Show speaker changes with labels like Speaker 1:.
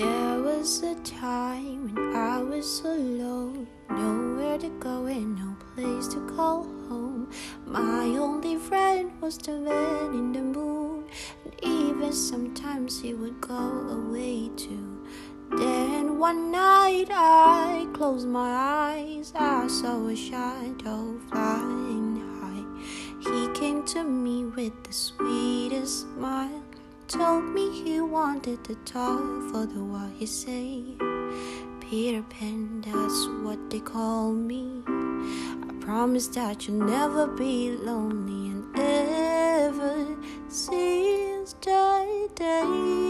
Speaker 1: was a time when I was so alone, nowhere to go and no place to call home. My only friend was the man in the moon, and even sometimes he would go away too. Then one night I closed my eyes, I saw a shadow flying high. He came to me with the sweetest smile told me he wanted to talk for the while he say Peter Pan, that's what they call me. I promise that you'll never be lonely and ever since that day.